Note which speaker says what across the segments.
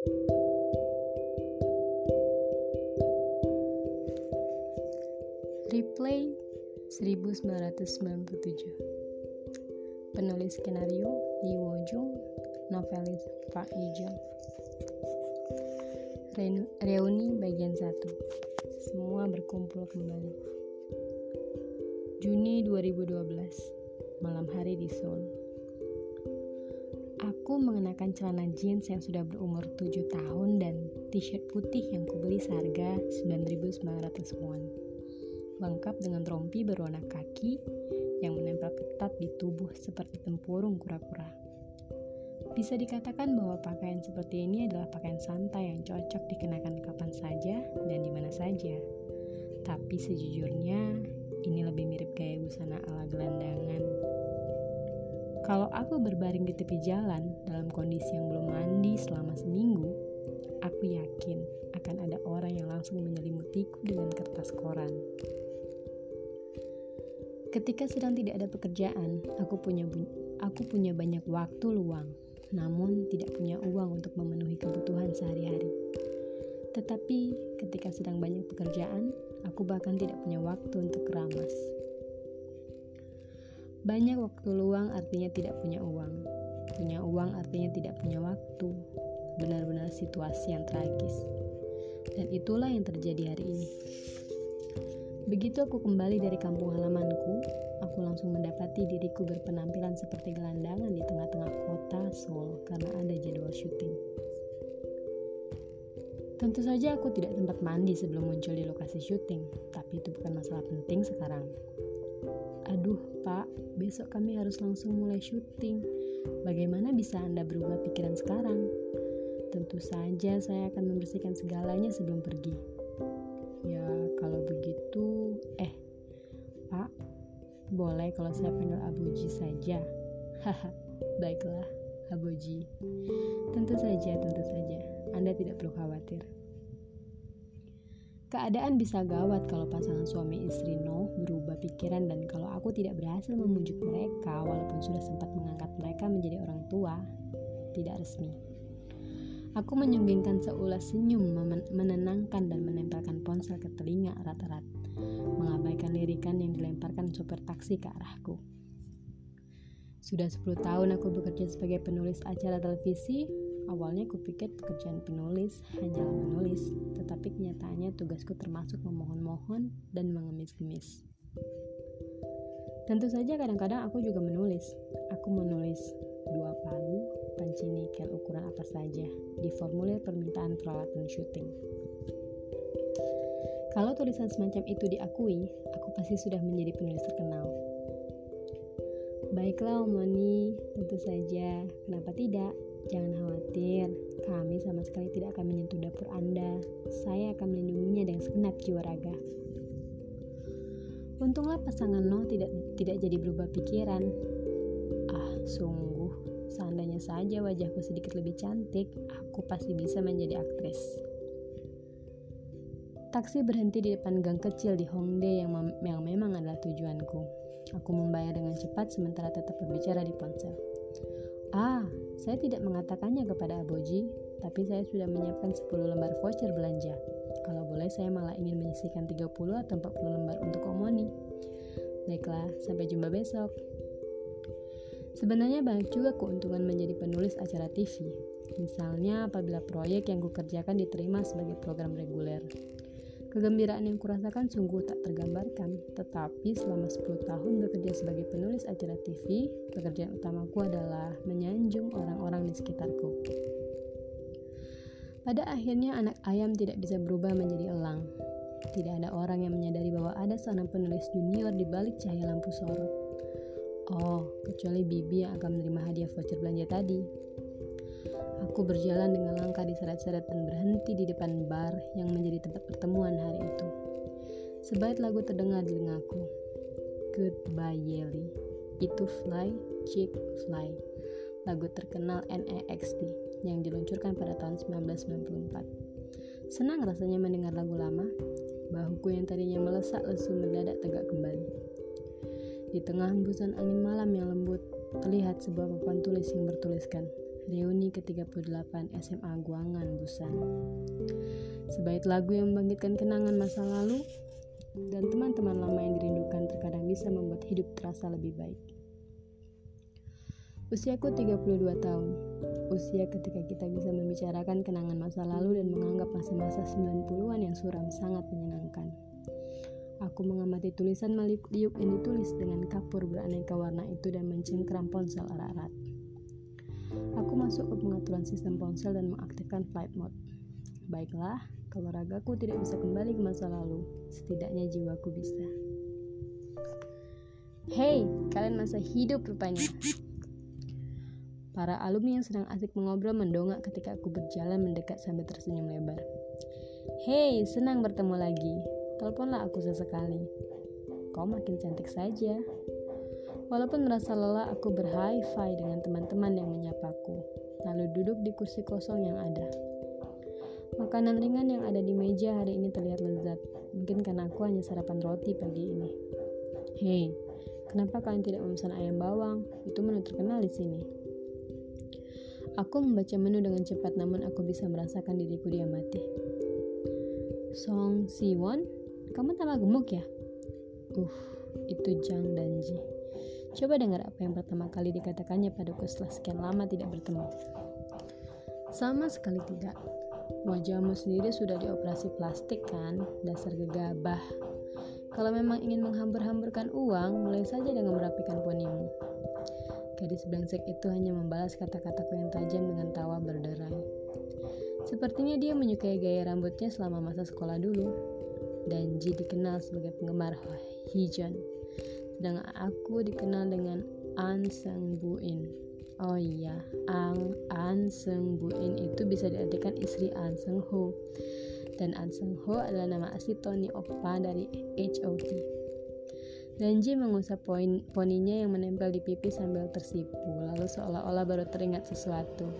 Speaker 1: Replay 1997 Penulis skenario Li Wojung Novelis Pak Ijong Reuni bagian 1 Semua berkumpul kembali. Juni 2012 Malam hari di Seoul Aku mengenakan celana jeans yang sudah berumur 7 tahun dan t-shirt putih yang kubeli seharga 9.900 won. Lengkap dengan rompi berwarna kaki yang menempel ketat di tubuh seperti tempurung kura-kura. Bisa dikatakan bahwa pakaian seperti ini adalah pakaian santai yang cocok dikenakan kapan saja dan di mana saja. Tapi sejujurnya, ini lebih mirip gaya busana ala gelandangan kalau aku berbaring di tepi jalan dalam kondisi yang belum mandi selama seminggu, aku yakin akan ada orang yang langsung menyelimutiku dengan kertas koran. Ketika sedang tidak ada pekerjaan, aku punya aku punya banyak waktu luang, namun tidak punya uang untuk memenuhi kebutuhan sehari-hari. Tetapi ketika sedang banyak pekerjaan, aku bahkan tidak punya waktu untuk keramas. Banyak waktu luang artinya tidak punya uang. Punya uang artinya tidak punya waktu. Benar-benar situasi yang tragis. Dan itulah yang terjadi hari ini. Begitu aku kembali dari kampung halamanku, aku langsung mendapati diriku berpenampilan seperti gelandangan di tengah-tengah kota Seoul karena ada jadwal syuting. Tentu saja aku tidak sempat mandi sebelum muncul di lokasi syuting, tapi itu bukan masalah penting sekarang. Aduh, Pak, besok kami harus langsung mulai syuting. Bagaimana bisa Anda berubah pikiran sekarang? Tentu saja saya akan membersihkan segalanya sebelum pergi. Ya, kalau begitu, eh, Pak, boleh kalau saya panggil Abuji saja. Haha, baiklah, Abuji. Tentu saja, tentu saja. Anda tidak perlu khawatir. Keadaan bisa gawat kalau pasangan suami istri No berubah pikiran dan kalau aku tidak berhasil memujuk mereka walaupun sudah sempat mengangkat mereka menjadi orang tua, tidak resmi. Aku menyunggingkan seulas senyum menenangkan dan menempelkan ponsel ke telinga erat-erat, mengabaikan lirikan yang dilemparkan sopir taksi ke arahku. Sudah 10 tahun aku bekerja sebagai penulis acara televisi, Awalnya kupikir pekerjaan penulis hanyalah menulis, tetapi kenyataannya tugasku termasuk memohon-mohon dan mengemis-gemis. Tentu saja kadang-kadang aku juga menulis. Aku menulis dua palu, panci nikel ukuran apa saja di formulir permintaan peralatan syuting. Kalau tulisan semacam itu diakui, aku pasti sudah menjadi penulis terkenal. Baiklah Omoni, tentu saja. Kenapa tidak? Jangan khawatir, kami sama sekali tidak akan menyentuh dapur Anda. Saya akan melindunginya dengan segenap jiwa raga. Untunglah pasangan Noh tidak tidak jadi berubah pikiran. Ah, sungguh, seandainya saja wajahku sedikit lebih cantik, aku pasti bisa menjadi aktris. Taksi berhenti di depan gang kecil di Hongdae yang, yang memang adalah tujuanku. Aku membayar dengan cepat sementara tetap berbicara di ponsel. Ah, saya tidak mengatakannya kepada Aboji, tapi saya sudah menyiapkan 10 lembar voucher belanja. Kalau boleh saya malah ingin menyisihkan 30 atau 40 lembar untuk Omoni. Baiklah, sampai jumpa besok. Sebenarnya banyak juga keuntungan menjadi penulis acara TV. Misalnya apabila proyek yang kukerjakan diterima sebagai program reguler. Kegembiraan yang kurasakan sungguh tak tergambarkan, tetapi selama 10 tahun bekerja sebagai penulis acara TV, pekerjaan utamaku adalah menyanjung orang-orang di sekitarku. Pada akhirnya anak ayam tidak bisa berubah menjadi elang. Tidak ada orang yang menyadari bahwa ada seorang penulis junior di balik cahaya lampu sorot. Oh, kecuali Bibi yang akan menerima hadiah voucher belanja tadi. Aku berjalan dengan langkah diseret-seret dan berhenti di depan bar yang menjadi tempat pertemuan hari itu. Sebaik lagu terdengar di telingaku. Goodbye Yeli. Itu Fly, Chick Fly. Lagu terkenal NEXT yang diluncurkan pada tahun 1994. Senang rasanya mendengar lagu lama. Bahuku yang tadinya melesak lesu mendadak tegak kembali. Di tengah hembusan angin malam yang lembut, terlihat sebuah papan tulis yang bertuliskan reuni ke-38 SMA Guangan, Busan. Sebaik lagu yang membangkitkan kenangan masa lalu dan teman-teman lama yang dirindukan terkadang bisa membuat hidup terasa lebih baik. Usiaku 32 tahun. Usia ketika kita bisa membicarakan kenangan masa lalu dan menganggap masa-masa 90-an yang suram sangat menyenangkan. Aku mengamati tulisan Malik Liuk yang ditulis dengan kapur beraneka warna itu dan mencengkram ponsel erat-erat. Aku masuk ke pengaturan sistem ponsel dan mengaktifkan flight mode. Baiklah, kalau ragaku tidak bisa kembali ke masa lalu, setidaknya jiwaku bisa. Hei, kalian masa hidup rupanya. Para alumni yang sedang asik mengobrol mendongak ketika aku berjalan mendekat sambil tersenyum lebar. Hei, senang bertemu lagi. Teleponlah aku sesekali. Kau makin cantik saja. Walaupun merasa lelah, aku berhigh-five dengan teman-teman yang menyapaku, lalu duduk di kursi kosong yang ada. Makanan ringan yang ada di meja hari ini terlihat lezat, mungkin karena aku hanya sarapan roti pagi ini. Hei, kenapa kalian tidak memesan ayam bawang? Itu menu terkenal di sini. Aku membaca menu dengan cepat namun aku bisa merasakan diriku diamati. Song Siwon kamu tambah gemuk ya? Uh, itu Jang Danji. Coba dengar apa yang pertama kali dikatakannya padaku setelah sekian lama tidak bertemu. Sama sekali tidak. Wajahmu sendiri sudah dioperasi plastik kan, dasar gegabah. Kalau memang ingin menghambur-hamburkan uang, mulai saja dengan merapikan ponimu. Gadis brengsek itu hanya membalas kata-kataku yang tajam dengan tawa berderai. Sepertinya dia menyukai gaya rambutnya selama masa sekolah dulu dan Ji dikenal sebagai penggemar Hijan. Sedangkan aku dikenal dengan An Seng Buin. Oh iya, Ang An Seng Buin itu bisa diartikan istri An Seng Ho. Dan An Seng Ho adalah nama asli Tony Oppa dari HOT. Ji mengusap poin poninya yang menempel di pipi sambil tersipu, lalu seolah-olah baru teringat sesuatu.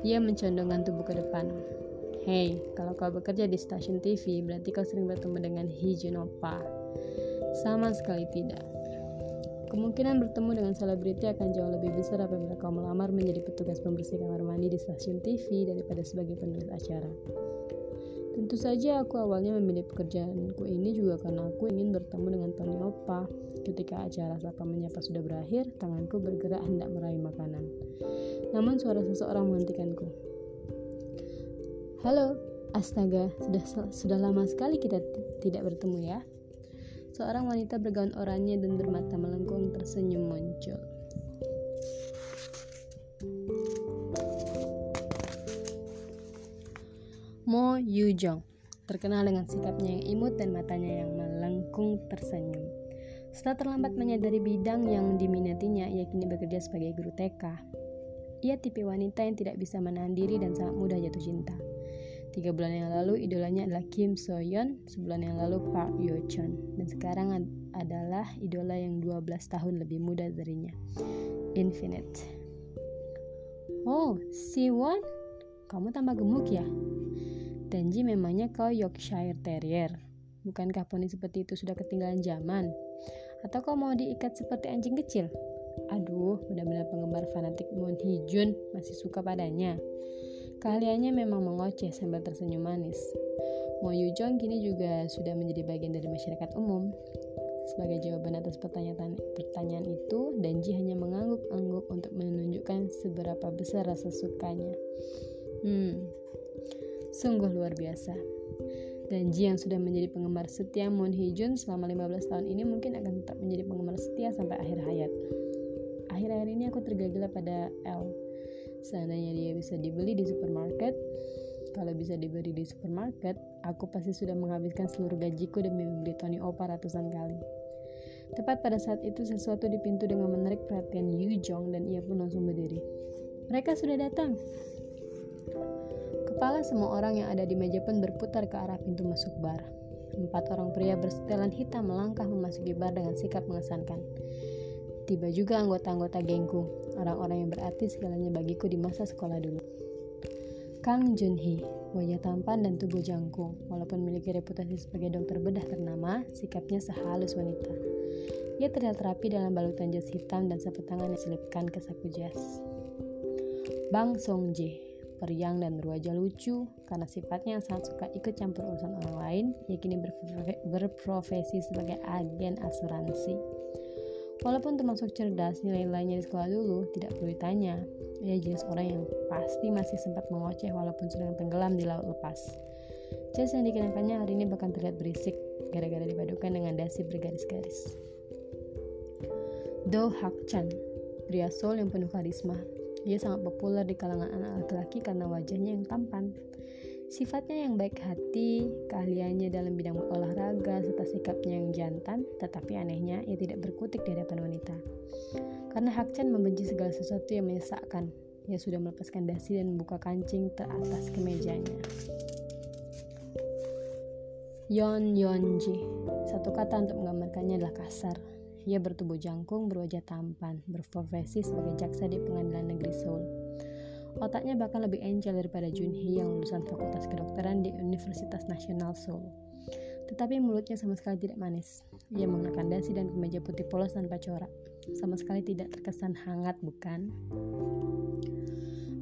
Speaker 1: Ia mencondongkan tubuh ke depan. Hei, kalau kau bekerja di stasiun TV, berarti kau sering bertemu dengan Hijunopa. Sama sekali tidak. Kemungkinan bertemu dengan selebriti akan jauh lebih besar apabila kau melamar menjadi petugas pembersih kamar mandi di stasiun TV daripada sebagai penulis acara. Tentu saja aku awalnya memilih pekerjaanku ini juga karena aku ingin bertemu dengan Tony Opa. Ketika acara Sapa Menyapa sudah berakhir, tanganku bergerak hendak meraih makanan. Namun suara seseorang menghentikanku. Halo, astaga, sudah sudah lama sekali kita tidak bertemu ya. Seorang wanita bergaun oranye dan bermata melengkung tersenyum muncul. Mo Yujong terkenal dengan sikapnya yang imut dan matanya yang melengkung tersenyum. Setelah terlambat menyadari bidang yang diminatinya, ia kini bekerja sebagai guru TK. Ia tipe wanita yang tidak bisa menahan diri dan sangat mudah jatuh cinta. Tiga bulan yang lalu idolanya adalah Kim So Yeon, sebulan yang lalu Park Yo Chon, dan sekarang ad adalah idola yang 12 tahun lebih muda darinya, Infinite. Oh, si Won, kamu tambah gemuk ya? Danji memangnya kau Yorkshire Terrier. Bukankah poni seperti itu sudah ketinggalan zaman? Atau kau mau diikat seperti anjing kecil? Aduh, benar-benar penggemar fanatik Moon Hee Jun masih suka padanya. Keahliannya memang mengoceh sambil tersenyum manis. Mo Yujong kini juga sudah menjadi bagian dari masyarakat umum. Sebagai jawaban atas pertanyaan, pertanyaan itu, Danji hanya mengangguk-angguk untuk menunjukkan seberapa besar rasa sukanya. Hmm, sungguh luar biasa. Danji yang sudah menjadi penggemar setia Moon Hee Jun selama 15 tahun ini mungkin akan tetap menjadi penggemar setia sampai akhir hayat. Akhir-akhir ini aku tergagila pada L Seandainya dia bisa dibeli di supermarket, kalau bisa dibeli di supermarket, aku pasti sudah menghabiskan seluruh gajiku demi membeli Tony Opa ratusan kali. Tepat pada saat itu sesuatu di pintu dengan menarik perhatian Yu Jong dan ia pun langsung berdiri. Mereka sudah datang. Kepala semua orang yang ada di meja pun berputar ke arah pintu masuk bar. Empat orang pria bersetelan hitam melangkah memasuki bar dengan sikap mengesankan. Tiba juga anggota-anggota gengku, orang-orang yang berarti segalanya bagiku di masa sekolah dulu. Kang Junhee, wajah tampan dan tubuh jangkung, walaupun memiliki reputasi sebagai dokter bedah ternama, sikapnya sehalus wanita. Ia terlihat rapi dalam balutan jas hitam dan sapu tangan yang diselipkan ke saku jas. Bang Song Jae, periang dan berwajah lucu karena sifatnya yang sangat suka ikut campur urusan orang lain, ia berprofesi sebagai agen asuransi. Walaupun termasuk cerdas, nilai-nilainya di sekolah dulu tidak perlu ditanya. Ia jenis orang yang pasti masih sempat mengoceh walaupun sedang tenggelam di laut lepas. Jas yang dikenakannya hari ini bahkan terlihat berisik gara-gara dipadukan dengan dasi bergaris-garis. Do Hak Chan, pria Seoul yang penuh karisma, ia sangat populer di kalangan anak laki-laki karena wajahnya yang tampan. Sifatnya yang baik hati, keahliannya dalam bidang olahraga, serta sikapnya yang jantan, tetapi anehnya ia tidak berkutik di hadapan wanita. Karena Hakchan membenci segala sesuatu yang menyesakkan, ia sudah melepaskan dasi dan membuka kancing teratas kemejanya. Yon Yonji, satu kata untuk menggambarkannya adalah kasar. Ia bertubuh jangkung, berwajah tampan, berprofesi sebagai jaksa di pengadilan negeri Seoul. Otaknya bahkan lebih encel daripada Junhee yang lulusan fakultas kedokteran di Universitas Nasional Seoul. Tetapi mulutnya sama sekali tidak manis. Ia mengenakan dasi dan kemeja putih polos tanpa corak. Sama sekali tidak terkesan hangat, bukan?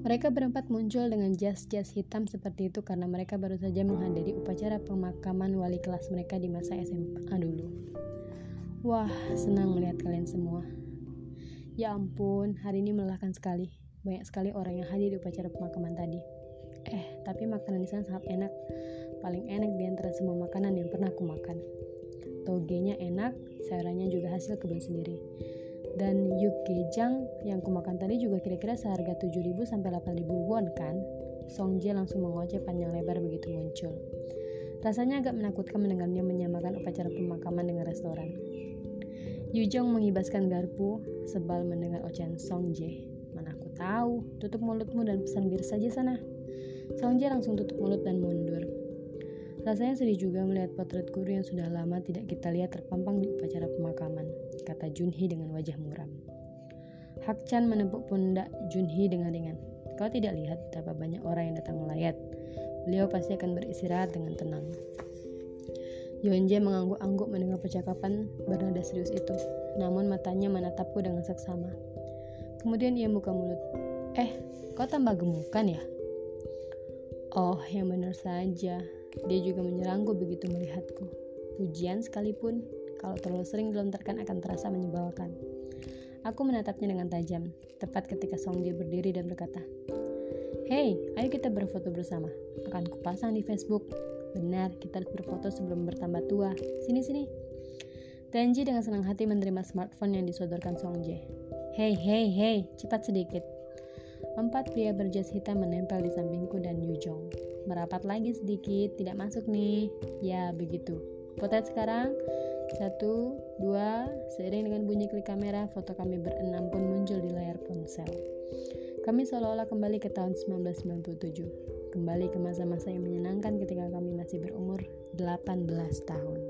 Speaker 1: Mereka berempat muncul dengan jas-jas hitam seperti itu karena mereka baru saja menghadiri upacara pemakaman wali kelas mereka di masa SMA dulu. Wah, senang melihat kalian semua. Ya ampun, hari ini melelahkan sekali. Banyak sekali orang yang hadir di upacara pemakaman tadi. Eh, tapi makanan di sana sangat enak. Paling enak di antara semua makanan yang pernah aku makan. Togenya enak, sayurannya juga hasil kebun sendiri. Dan yukgejang yang kumakan tadi juga kira-kira seharga 7.000 sampai 8.000 won kan? Songje langsung mengoceh panjang lebar begitu muncul. Rasanya agak menakutkan mendengarnya menyamakan upacara pemakaman dengan restoran. Yujong mengibaskan garpu sebal mendengar ocehan Songje. Tahu, tutup mulutmu dan pesan bir saja sana. Songje langsung tutup mulut dan mundur. Rasanya sedih juga melihat potret guru yang sudah lama tidak kita lihat terpampang di upacara pemakaman, kata Junhee dengan wajah muram. Hak Chan menepuk pundak Junhee dengan ringan. Kau tidak lihat betapa banyak orang yang datang melayat. Beliau pasti akan beristirahat dengan tenang. Yonje mengangguk-angguk mendengar percakapan bernada serius itu, namun matanya menatapku dengan seksama. Kemudian ia buka mulut. Eh, kau tambah gemukan ya? Oh, yang benar saja. Dia juga menyerangku begitu melihatku. Pujian sekalipun, kalau terlalu sering dilontarkan akan terasa menyebalkan. Aku menatapnya dengan tajam, tepat ketika Songje berdiri dan berkata, Hei, ayo kita berfoto bersama. Akan kupasang di Facebook. Benar, kita harus berfoto sebelum bertambah tua. Sini, sini. Tenji dengan senang hati menerima smartphone yang disodorkan Songje. Hei, hei, hei, cepat sedikit. Empat pria berjas hitam menempel di sampingku dan Yujong. Merapat lagi sedikit, tidak masuk nih. Ya, begitu. Potret sekarang. Satu, dua, seiring dengan bunyi klik kamera, foto kami berenam pun muncul di layar ponsel. Kami seolah-olah kembali ke tahun 1997 kembali ke masa-masa yang menyenangkan ketika kami masih berumur 18 tahun.